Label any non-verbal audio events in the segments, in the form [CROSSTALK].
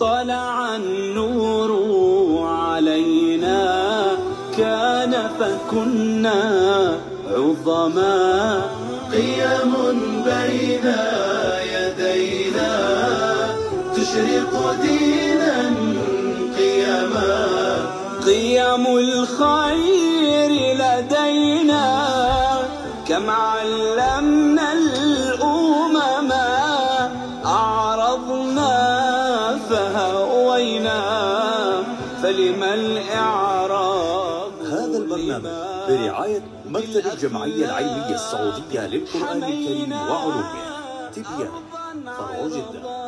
طلع النور علينا. كان فكنا عظما. قيم بين يدينا. تشرق دينا قيما قيم الخير لدينا. كم البرنامج برعاية مكتب الجمعية العلمية السعودية للقرآن الكريم وعلومه. تبيان فرع جدة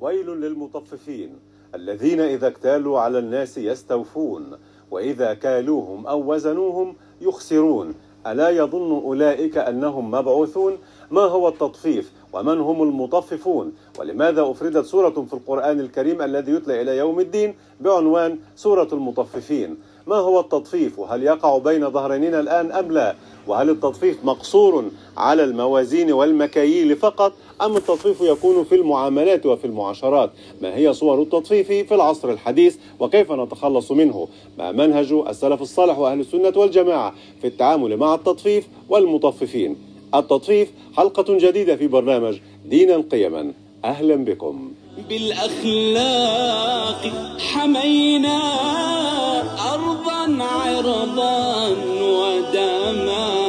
ويل للمطففين الذين إذا اكتالوا على الناس يستوفون وإذا كالوهم أو وزنوهم يخسرون. ألا يظن أولئك أنهم مبعوثون؟ ما هو التطفيف ومن هم المطففون؟ ولماذا أفردت سورة في القرآن الكريم الذي يتلى إلى يوم الدين بعنوان سورة المطففين؟ ما هو التطفيف؟ وهل يقع بين ظهرانينا الآن أم لا؟ وهل التطفيف مقصور على الموازين والمكاييل فقط؟ أم التطفيف يكون في المعاملات وفي المعاشرات؟ ما هي صور التطفيف في العصر الحديث؟ وكيف نتخلص منه؟ ما منهج السلف الصالح وأهل السنة والجماعة في التعامل مع التطفيف والمطففين؟ التطفيف حلقة جديدة في برنامج دينا قيما. أهلا بكم. بالأخلاق حمينا أرضا عرضا ودما.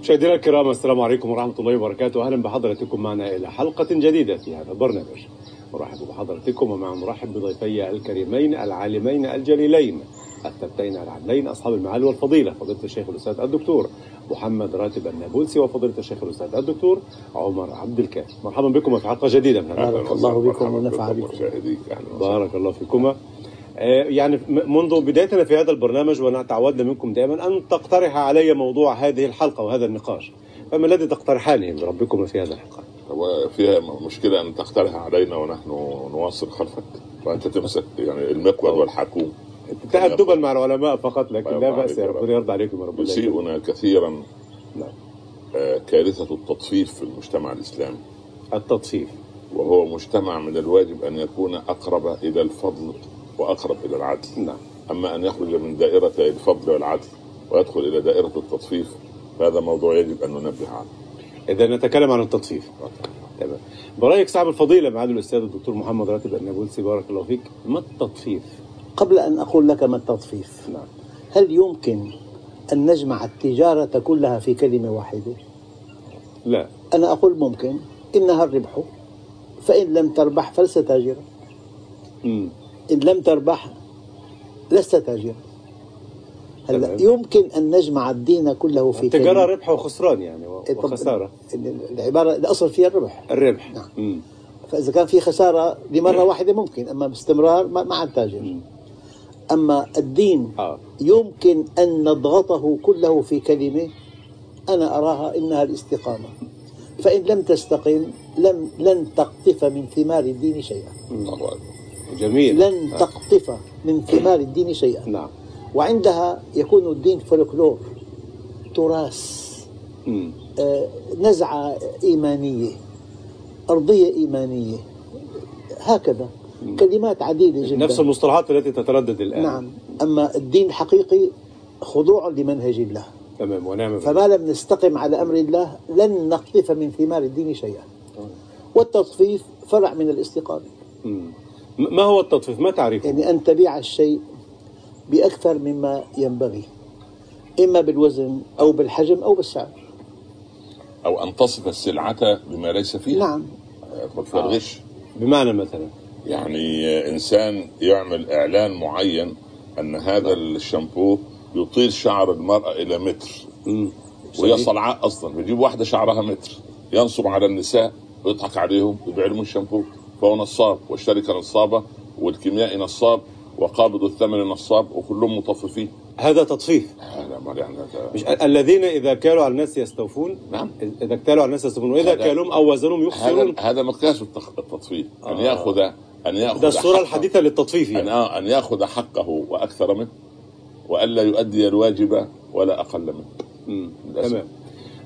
مشاهدينا الكرام السلام عليكم ورحمة الله وبركاته. أهلا بحضرتكم معنا إلى حلقة جديدة في هذا البرنامج. أرحب بحضرتكم ومع نرحب بضيفي الكريمين العالمين الجليلين. الثبتين العدلين أصحاب المعالي والفضيلة فضيلة الشيخ الأستاذ الدكتور محمد راتب النابلسي وفضيلة الشيخ الأستاذ الدكتور عمر عبد الكافي. مرحبا بكم في حلقة جديدة من هذا بارك الله بكم ونفع بكم. بارك الله فيكما. آه، يعني منذ بدايتنا في هذا البرنامج ونتعودنا منكم دائما أن تقترح علي موضوع هذه الحلقة وهذا النقاش. فما الذي تقترحانه من ربكم في هذا الحلقة؟ وفيها مشكلة أن تقترح علينا ونحن نواصل خلفك وأنت تمسك يعني المقود والحكوم تأدبا مع العلماء فقط لكن لا بأس ربنا يرضى عليكم يا رب الله يكرمك. يسيئنا كثيرا. نعم. آه، كارثة التطفيف في المجتمع الإسلامي. التطفيف. وهو مجتمع من الواجب أن يكون أقرب إلى الفضل وأقرب إلى العدل. نعم. أما أن يخرج من دائرة الفضل والعدل ويدخل إلى دائرة التطفيف فهذا موضوع يجب أن ننبه عنه. إذا نتكلم عن التطفيف. تمام. برأيك صاحب الفضيلة معالي الأستاذ الدكتور محمد راتب النابلسي بارك الله فيك ما التطفيف؟ قبل أن أقول لك ما التطفيف. نعم. هل يمكن أن نجمع التجارة كلها في كلمة واحدة؟ لا. أنا أقول ممكن. إنها الربح. فإن لم تربح فلست تاجرا. إن لم تربح لست تاجرا. هلا. يمكن أن نجمع الدين كله في التجارة كلمة ربح وخسران يعني إيه، طب وخسارة. العبارة الأصل فيها الربح. الربح. نعم. مم. فإذا كان في خسارة لمرة [CLEARS THROAT] واحدة ممكن أما باستمرار ما مع التاجر أما الدين آه. يمكن أن نضغطه كله في كلمة أنا أراها إنها الاستقامة. فإن لم تستقم لم لن تقطف من ثمار الدين شيئا. جميل. لن تقطف من ثمار الدين شيئا. نعم. وعندها يكون الدين فولكلور تراث. آه، نزعة إيمانية أرضية إيمانية هكذا. كلمات عديدة جدا. نفس المصطلحات التي تتردد الآن. نعم. أما الدين الحقيقي خضوع لمنهج الله. تمام ونعم بالله. فما لم نستقم على أمر الله لن نقطف من ثمار الدين شيئا. والتطفيف فرع من الاستقامة ما هو التطفيف؟ ما تعريفه؟ يعني أن تبيع الشيء بأكثر مما ينبغي. إما بالوزن أو بالحجم أو بالسعر. أو أن تصف السلعة بما ليس فيها. نعم. يدخل فيها الغش. بمعنى مثلا؟ يعني إنسان يعمل إعلان معين أن هذا الشامبو يطيل شعر المرأة إلى متر. وهي صلعاء أصلا. بيجيب واحدة شعرها متر. ينصب على النساء ويضحك عليهم يبيع لهم الشامبو. فهو نصاب والشركة نصابة والكيميائي نصاب وقابض الثمن نصاب وكلهم مطففين. هذا تطفيف. هذا ما يعني هذا- مش الذين إذا كالوا على الناس يستوفون نعم. إذا اكتالوا على الناس يستوفون وإذا هذا- كالوهم أو وزنهم هذا يخسرون. هذا مقياس التخ- التطفيف أن آه. يأخذ أن يأخذ ده الصورة حقه- الحديثة للتطفيف يعني. أن يأخذ حقه وأكثر منه والا يؤدي الواجب ولا أقل منه. تمام.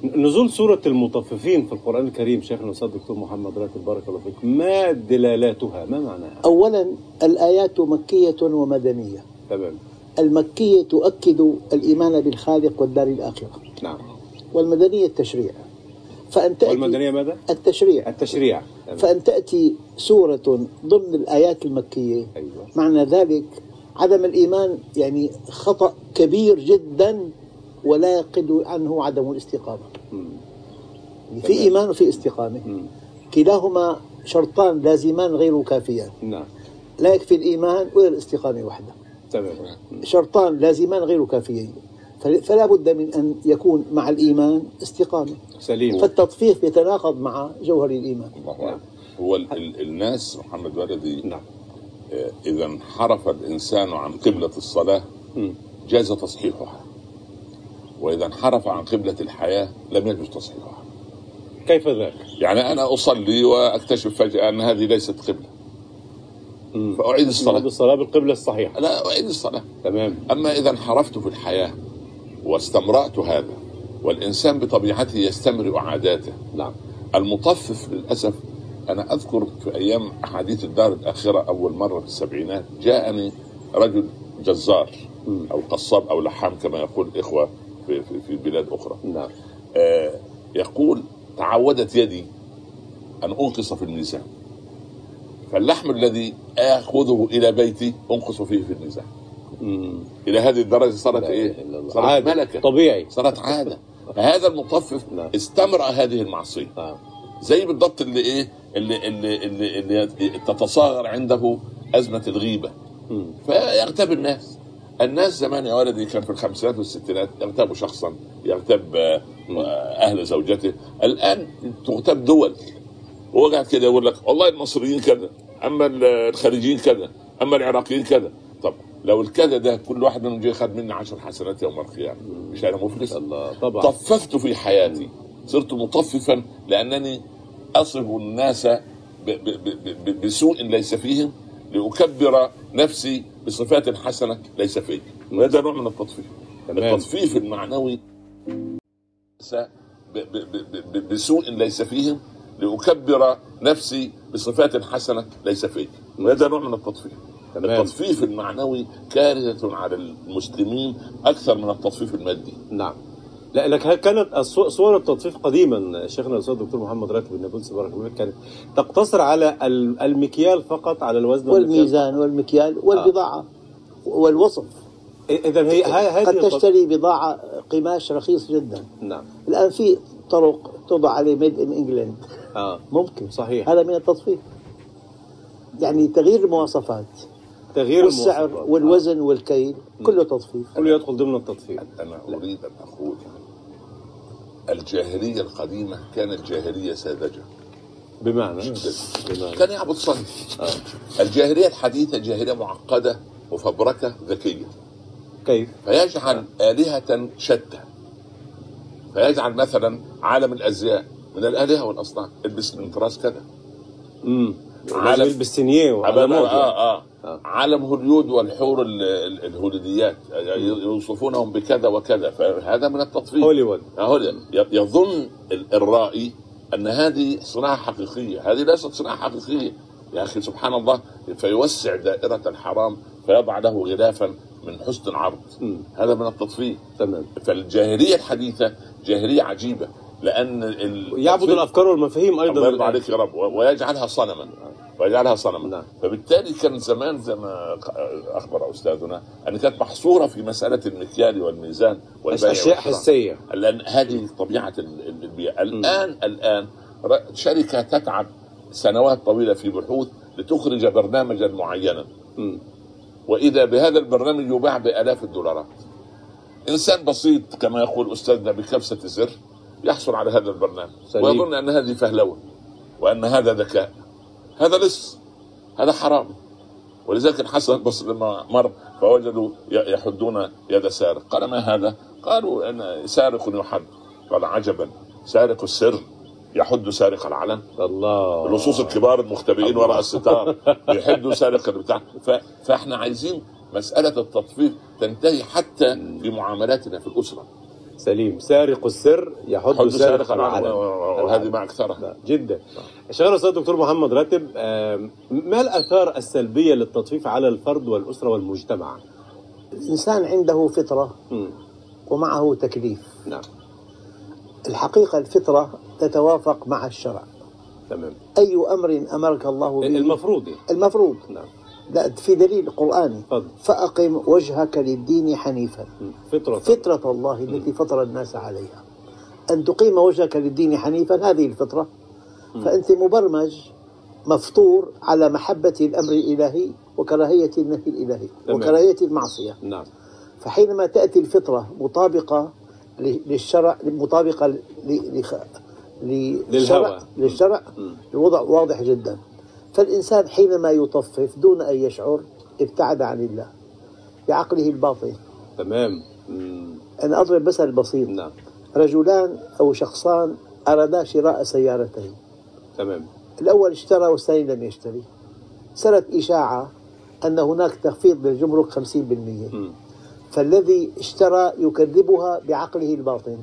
نزول سورة المطففين في القرآن الكريم شيخنا الأستاذ الدكتور محمد راتب بارك الله فيك ما دلالاتها؟ ما معناها؟ أولا الآيات مكية ومدنية. تمام. المكية تؤكد الإيمان بالخالق والدار الآخرة. نعم. والمدنية التشريع. فأن تأتي والمدنية ماذا؟ التشريع. التشريع. فأن تأتي سورة ضمن الآيات المكية. أيوة. معنى ذلك عدم الإيمان يعني خطأ كبير جدا ولا يقل عنه عدم الاستقامة. مم. في إيمان وفي استقامة. مم. كلاهما شرطان لازمان غير كافيان. نعم. لا يكفي الإيمان ولا الاستقامة وحده. تمام. شرطان لازمان غير كافيين. فل- فلا بد من أن يكون مع الإيمان استقامة. سليم. فالتطفيف يتناقض مع جوهر الإيمان. الله أكبر. هو ال- ال- الناس محمد ولدي نعم. آه، إذا انحرف الانسان عن قبلة الصلاة مم. جاز تصحيحها. وإذا انحرف عن قبلة الحياة لم يجوز تصحيحها. كيف ذاك؟ يعني أنا أصلي وأكتشف فجأة أن هذه ليست. فأعيد بعد الصلاه الصلاة بالقبلة الصحيحة. لا أعيد الصلاة. تمام. أما إذا انحرفت في الحياة واستمرأت هذا والإنسان بطبيعته يستمرئ عاداته نعم المطفف للأسف أنا أذكر في أيام أحاديث الدار الآخرة أول مرة في السبعينات جاءني رجل جزار. أو قصاب أو لحام كما يقول الإخوة في, في, في بلاد أخرى نعم آه يقول تعودت يدي أن أنقص في الميزان فاللحم الذي آخذه إلى بيتي أنقص فيه في الميزان. إلى هذه الدرجة صارت إيه؟ الله. صارت عادة. ملكة طبيعي صارت عادة فهذا المطفف نعم. استمرأ هذه المعصية. نعم. زي بالضبط اللي إيه اللي اللي اللي, اللي تتصاغر عنده أزمة الغيبة. مم. فيغتاب الناس. الناس زمان يا ولدي كان في الخمسينات والستينات يغتاب شخصا يغتاب آه، أهل زوجته. الآن تغتاب دول. هو قاعد كده يقول لك والله المصريين كذا أما الخليجيين كذا أما العراقيين كذا. لو الكذا ده كل واحد منهم جاي خد مني عشر حسنات يوم القيامة. مش أنا مفلس. الله. طبعا. طففت في حياتي. صرت مطففا لأنني اصف الناس ب- ب- ب- ب- بسوء ليس فيهم لأكبر نفسي بصفات حسنة ليس فيه وهذا نوع من التطفيف. التطفيف المعنوي بسوء ليس فيهم لأكبر نفسي بصفات حسنة ليس فيه وهذا نوع من التطفيف. تمام. التطفيف المعنوي كارثة على المسلمين أكثر من التطفيف المادي. نعم. لا لك كانت صور التطفيف قديما شيخنا الأستاذ الدكتور محمد راتب النابلسي بارك الله فيك كانت تقتصر على ال- المكيال فقط على الوزن والميزان والمكيال والبضاعة والوصف. اذا هي هذه قد تشتري بضاعة قماش رخيص جدا. نعم. الآن في طرق توضع عليه Made in England آه. ممكن. صحيح. هذا من التطفيف يعني تغيير المواصفات. تغيير والسعر المواصفات. والوزن والكيل كله تطفيف. آه. كله يدخل ضمن التطفيف. أنا أريد أن أقول الجاهلية القديمة كانت جاهلية ساذجة. بمعنى؟ جدا. بمعنى. كان يعبد صنم. الجاهلية الحديثة جاهلية معقدة وفبركة ذكية. كيف؟ فيجعل آلهة شتى. فيجعل مثلا عالم الأزياء من الآلهة والأصنام. البس من طراز كذا عالم- عالم. يلبس سينيه آه. آه, آه. آه. عالم هوليود والحور ال- ال- الهوليديات. يوصفونهم بكذا وكذا. فهذا من التطفيف هوليوود هوليوود ي- يظن ال- الرائي أن هذه صناعة حقيقية، هذه ليست صناعة حقيقية. يا أخي سبحان الله فيوسع دائرة الحرام فيضع له غلافا من حسن العرض. هذا من التطفيف تمام. فالجاهلية الحديثة جاهلية عجيبة. لأن ال- يعبد الأفكار والمفاهيم أيضا. الله يرضى عليك يا رب ويجعلها صنما ويجعلها صنما. نعم. فبالتالي كان زمان زي ما أخبر أستاذنا أن كانت محصورة في مسألة المكيال والميزان والبيع أشياء. حسية. لأن هذه طبيعة ال- ال- البيئة. الان الآن ر- شركة تتعب سنوات طويلة في بحوث لتخرج برنامجا معينا. مم. وإذا بهذا البرنامج يباع بآلاف الدولارات. إنسان بسيط كما يقول أستاذنا بكبسة الزر. يحصل على هذا البرنامج. سليم. ويظن أن هذه فهلوة وأن هذا ذكاء. هذا لص هذا حرام. ولذلك الحسن البصري لما مر فوجدوا يحدون يد سارق. قال ما هذا؟ قالوا إن سارق يحد. قال عجبا. سارق السر. يحد سارق العلم. الله. اللصوص الكبار المختبئين وراء الستار. بيحدوا سارق البتاع. ف... فإحنا عايزين مسألة التطفيف تنتهي حتى في معاملاتنا في الأسرة. سليم. سارق السر يحد حد سارق سارق. العلم وهذه ما اكثرها جدا. شغال الأستاذ الدكتور محمد راتب ما الآثار السلبية للتطفيف على الفرد والأسرة والمجتمع؟ الإنسان عنده فطرة مم. ومعه تكليف. نعم. الحقيقة الفطرة تتوافق مع الشرع. تمام. أي أمر أمرك الله به؟ المفروض. المفروض. نعم. لا في دليل قرآني. فأقم وجهك للدين حنيفا. مم. فطرة. فطرة الله التي فطر الناس عليها. أن تقيم وجهك للدين حنيفا هذه الفطرة. فأنت مبرمج مفطور على محبة الأمر الإلهي وكراهية النهي الإلهي. وكراهية المعصية. نعم. فحينما تأتي الفطرة مطابقة للشرع مطابقة للشرع للشرع. الوضع واضح جدا. فالإنسان حينما يطفف دون أن يشعر ابتعد عن الله بعقله الباطن. تمام. أنا أضرب مثل بسيط. نعم. رجلان أو شخصان أرادا شراء سيارتين. تمام. الأول اشترى والثاني لم يشتري. صارت إشاعة أن هناك تخفيض للجمرك 50% مم. فالذي اشترى يكذبها بعقله الباطن.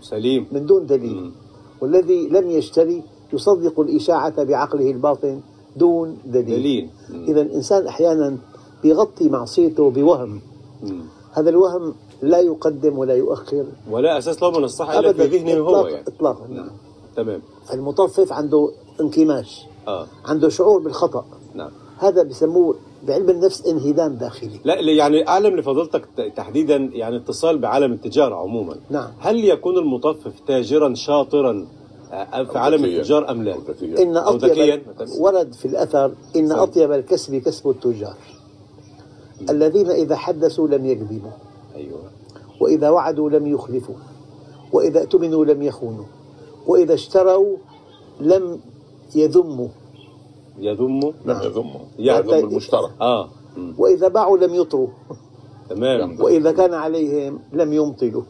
سليم. من دون دليل. مم. والذي لم يشتري يصدق الإشاعة بعقله الباطن دون دليل, دليل. إذا الإنسان أحيانا بيغطي معصيته بوهم. مم. هذا الوهم لا يقدم ولا يؤخر. ولا أساس له من الصحه الا في ذهنه هو إطلاق يعني. إطلاقا. نعم. تمام. فالمطفف عنده انكماش. آه. عنده شعور بالخطأ. نعم. هذا بيسموه بعلم النفس انهدام داخلي. لا يعني أعلم لفضيلتك تحديدا يعني اتصال بعالم التجارة عموما. نعم. هل يكون المطفف تاجرا شاطرا آه، في عالم. التجار أم لا؟ إن. أطيب ورد في الأثر إن صحيح. أطيب الكسب كسب التجار. الذين إذا حدثوا لم يكذبوا. أيوه. وإذا وعدوا لم يخلفوا. وإذا اؤتمنوا لم يخونوا. وإذا اشتروا لم يذموا. يذم لم يذمه يعني يذم المشترى. آه. مم. وإذا باعوا لم يطروا تمام. وإذا كان عليهم لم يمطلوا.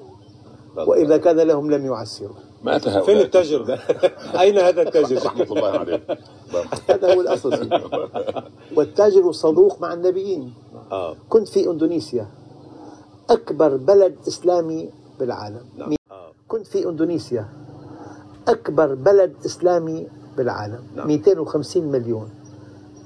وإذا كان لهم لم يعسروا. مات هؤلاء فين التاجر؟ [LAUGHS] أين هذا التاجر؟ رحمه الله عليه هذا هو الأصل. [LAUGHS] والتاجر الصدوق مع النبيين آه كنت في إندونيسيا أكبر بلد إسلامي بالعالم نعم. آه. كنت في إندونيسيا أكبر بلد إسلامي بالعالم نعم. 250 مليون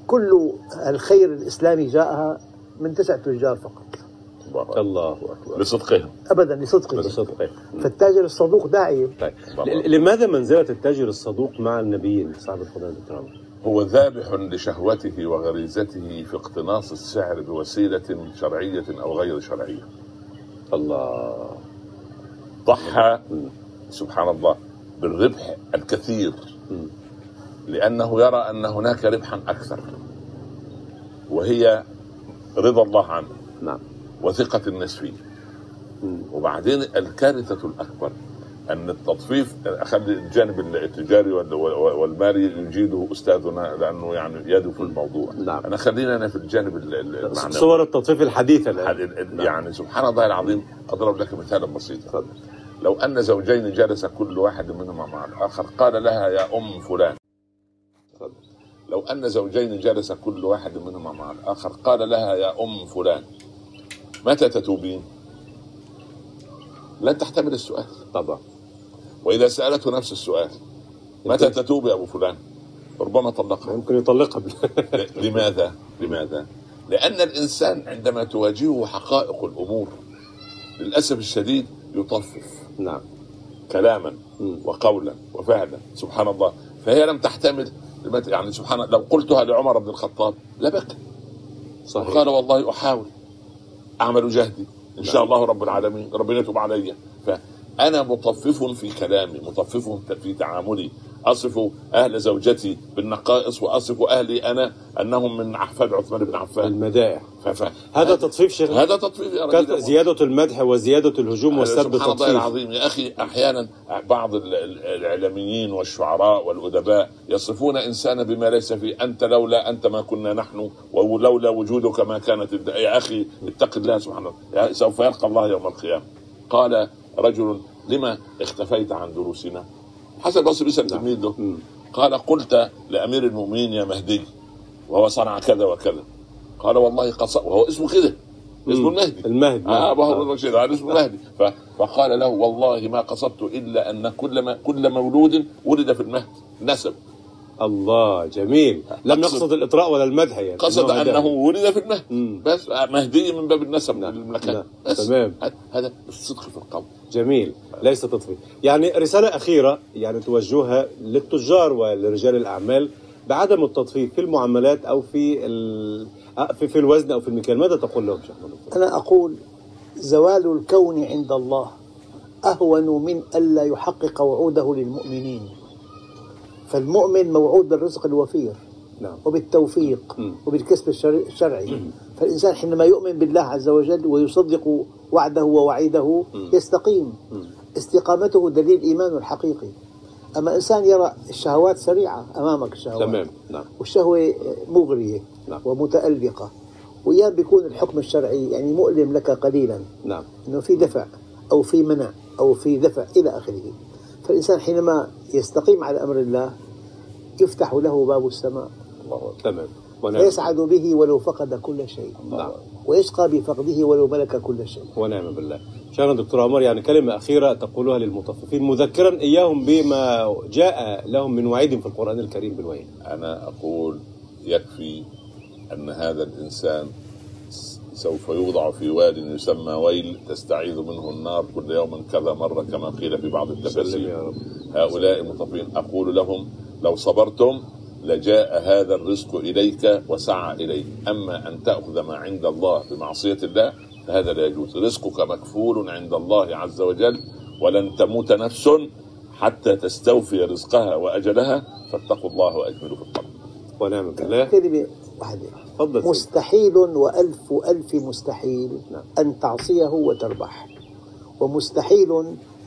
كل الخير الإسلامي جاءها من تسع تجار فقط الله أكبر. لصدقهم. أبدا لصدقه صدقه فالتاجر الصدوق داعي. طيب لماذا منزله التاجر الصدوق مع النبيين صاحب الفضيله الكرام؟ هو ذابح لشهوته وغريزته في اقتناص السعر بوسيلة شرعية أو غير شرعية. الله. ضحى. سبحان الله. بالربح الكثير. لأنه يرى أن هناك ربحا أكثر. وهي رضا الله عنه. نعم. وثقة الناس فيه. وبعدين الكارثة الأكبر أن التطفيف أخلي الجانب التجاري وال- وال- والمالي يجيده أستاذنا لأنه يعني يده في الموضوع نعم. أنا خلينا أنا في الجانب ال- ال- المعنوي صور التطفيف الحديثة الآن هذه ال- يعني سبحان الله العظيم أضرب لك مثالا بسيطا. لو أن زوجين جلس كل واحد منهما مع الآخر قال لها يا أم فلان. لو أن زوجين جلس كل واحد منهما مع الآخر قال لها يا أم فلان متى تتوبين؟ لن تحتمل السؤال. طبعا. وإذا سالته نفس السؤال متى تتوب يا أبو فلان؟ ربما طلقها. ممكن يطلقها. لماذا؟ لماذا؟ لأن الإنسان عندما تواجهه حقائق الأمور للأسف الشديد يطفف. نعم. كلاما. وقولا وفعلا. سبحان الله. فهي لم تحتمل. يعني سبحان لو قلتها لعمر بن الخطاب لبكى. صحيح. وقال والله أحاول. أعمل جهدي. إن شاء الله رب العالمين. ربنا يتوب علي. فأنا مطفف في كلامي مطفف في تعاملي. أصف أهل زوجتي بالنقائص وأصف أهلي أنا أنهم من أحفاد عثمان بن عفان. المدائح. هذا تطفيف شيخ؟ هذا تطفيف يا زيادة المدح وزيادة الهجوم والسب سبحان الله تطفيف. العظيم. يا أخي أحيانا بعض ال- ال- الإعلاميين والشعراء والأدباء يصفون إنسانا بما ليس فيه. أنت لولا أنت ما كنا نحن ولولا وجودك ما كانت الد... يا أخي اتق الله سبحانه يا- سوف يلقى الله يوم القيامة. قال رجل لما اختفيت عن دروسنا؟ حسن البصري بيسال تلميذ له مم. قال قلت لأمير المؤمنين يا مهدي وهو صنع كذا وكذا. قال والله قص وهو اسمه كده اسمه. المهدي. المهدي. آه آه. الرشيد هذا اسمه المهدي. فقال له والله ما قصدت إلا أن كل ما كل مولود ولد في المهد. نسب. الله جميل لم يقصد الإطراء ولا المدح يعني قصد إنه أنه هداه. ولد في المهد مم. بس مهدي من باب النسب نعم. بس تمام. هذا- الصدق في القول جميل ليس تطفيل يعني رسالة أخيرة يعني توجهها للتجار ولرجال الأعمال بعدم التطفيف في المعاملات أو في ال... في, في الوزن أو في المكيال ماذا تقول لهم شيخنا دكتور؟ أنا أقول زوال الكون عند الله أهون من ألا يحقق وعوده للمؤمنين فالمؤمن موعود بالرزق الوفير نعم. وبالتوفيق مم. وبالكسب الشرعي- الشرعي فالإنسان حينما يؤمن بالله عز وجل ويصدق وعده ووعيده يستقيم. استقامته دليل إيمانه الحقيقي أما إنسان يرى الشهوات سريعة أمامك الشهوات. تمام. نعم. والشهوة مغرية نعم. ومتألقة. وأيام بيكون الحكم الشرعي يعني مؤلم لك قليلا. نعم. إنه في دفع أو في منع أو في دفع إلى آخره. فالإنسان حينما يستقيم على أمر الله يفتح له باب السماء. الله. تمام. ونعم. فيسعد به ولو فقد كل شيء. نعم. ويشقى بفقده ولو ملك كل شيء. ونعم بالله. شكرا دكتور عمر يعني كلمة أخيرة تقولها للمطففين مذكرا إياهم بما جاء لهم من وعيد في القرآن الكريم بالوعيد أنا أقول يكفي أن هذا الإنسان سوف يوضع في واد يسمى ويل تستعيذ منه النار كل يوم كذا مرة كما قيل في بعض التفاسير. هؤلاء المطفين أقول لهم لو صبرتم لجاء هذا الرزق إليك وسعى إليك. أما أن تأخذ ما عند الله بمعصية الله فهذا لا يجوز. رزقك مكفول عند الله عز وجل ولن تموت نفس حتى تستوفي رزقها وأجلها. فاتقوا الله وأجملوا في الطلب ونعم بالله كلمة واحدة تفضل سيدي. مستحيل وألف ألف مستحيل نعم. أن تعصيه وتربح ومستحيل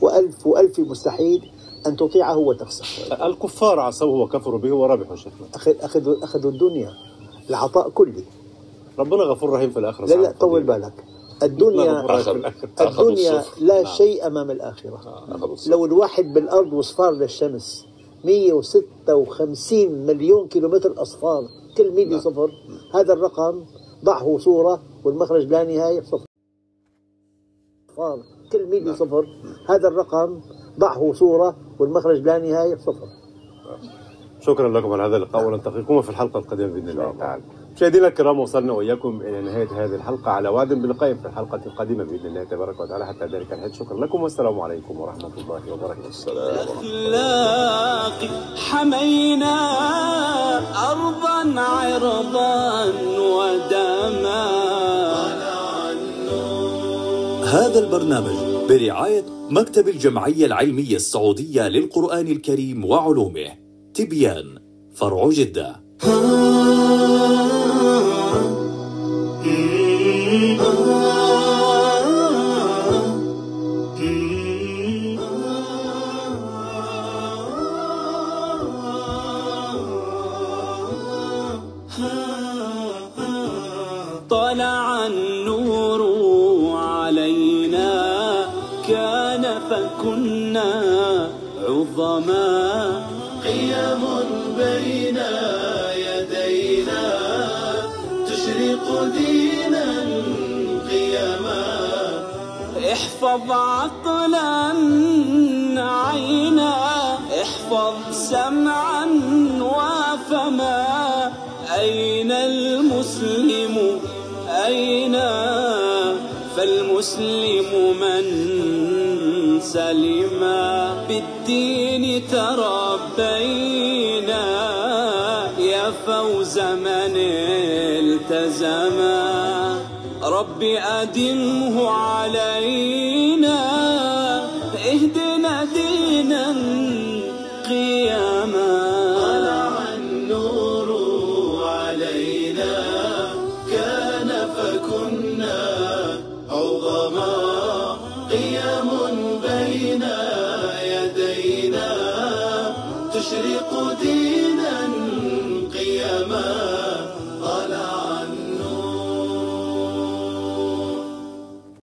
وألف ألف مستحيل أن تطيعه وتخسر الكفار عصوه وكفروا به وربحوا شيخنا أخذ أخذوا أخذوا الدنيا العطاء كلي ربنا غفور رحيم في الآخرة لا لا طول. بالك الدنيا أخذ الدنيا. لا نعم. شيء أمام الآخرة الصفر. لو الواحد بالأرض وصفار للشمس 156 مليون كيلومتر أصفار كل ميلي صفر. هذا الرقم ضعه صورة والمخرج لا نهاية صفر. كل ميلي صفر. هذا الرقم ضعه صورة والمخرج لا نهاية صفر. شكرا لكم على هذا اللقاء ونلتقيكم في الحلقة القادمة بإذن الله. تعالى مشاهدينا الكرام وصلنا وإياكم إلى نهاية هذه الحلقة. على وعد بلقاء في الحلقة القادمة بإذن الله تبارك وتعالى. حتى ذلك الحين شكرا لكم والسلام عليكم ورحمة الله وبركاته. السلام. ورحمة حمينا أرضا عرضا ودما. هذا البرنامج برعاية مكتب الجمعية العلمية السعودية للقرآن الكريم وعلومه تبيان فرع جدة. فكنا عظما قيم بين يدينا تشرق دينا قيما احفظ عقلا عينا احفظ سمعا وفما أين المسلم؟ أين؟ فالمسلم من سلم بالدين تربينا يا فوز من التزما رب أدمه علينا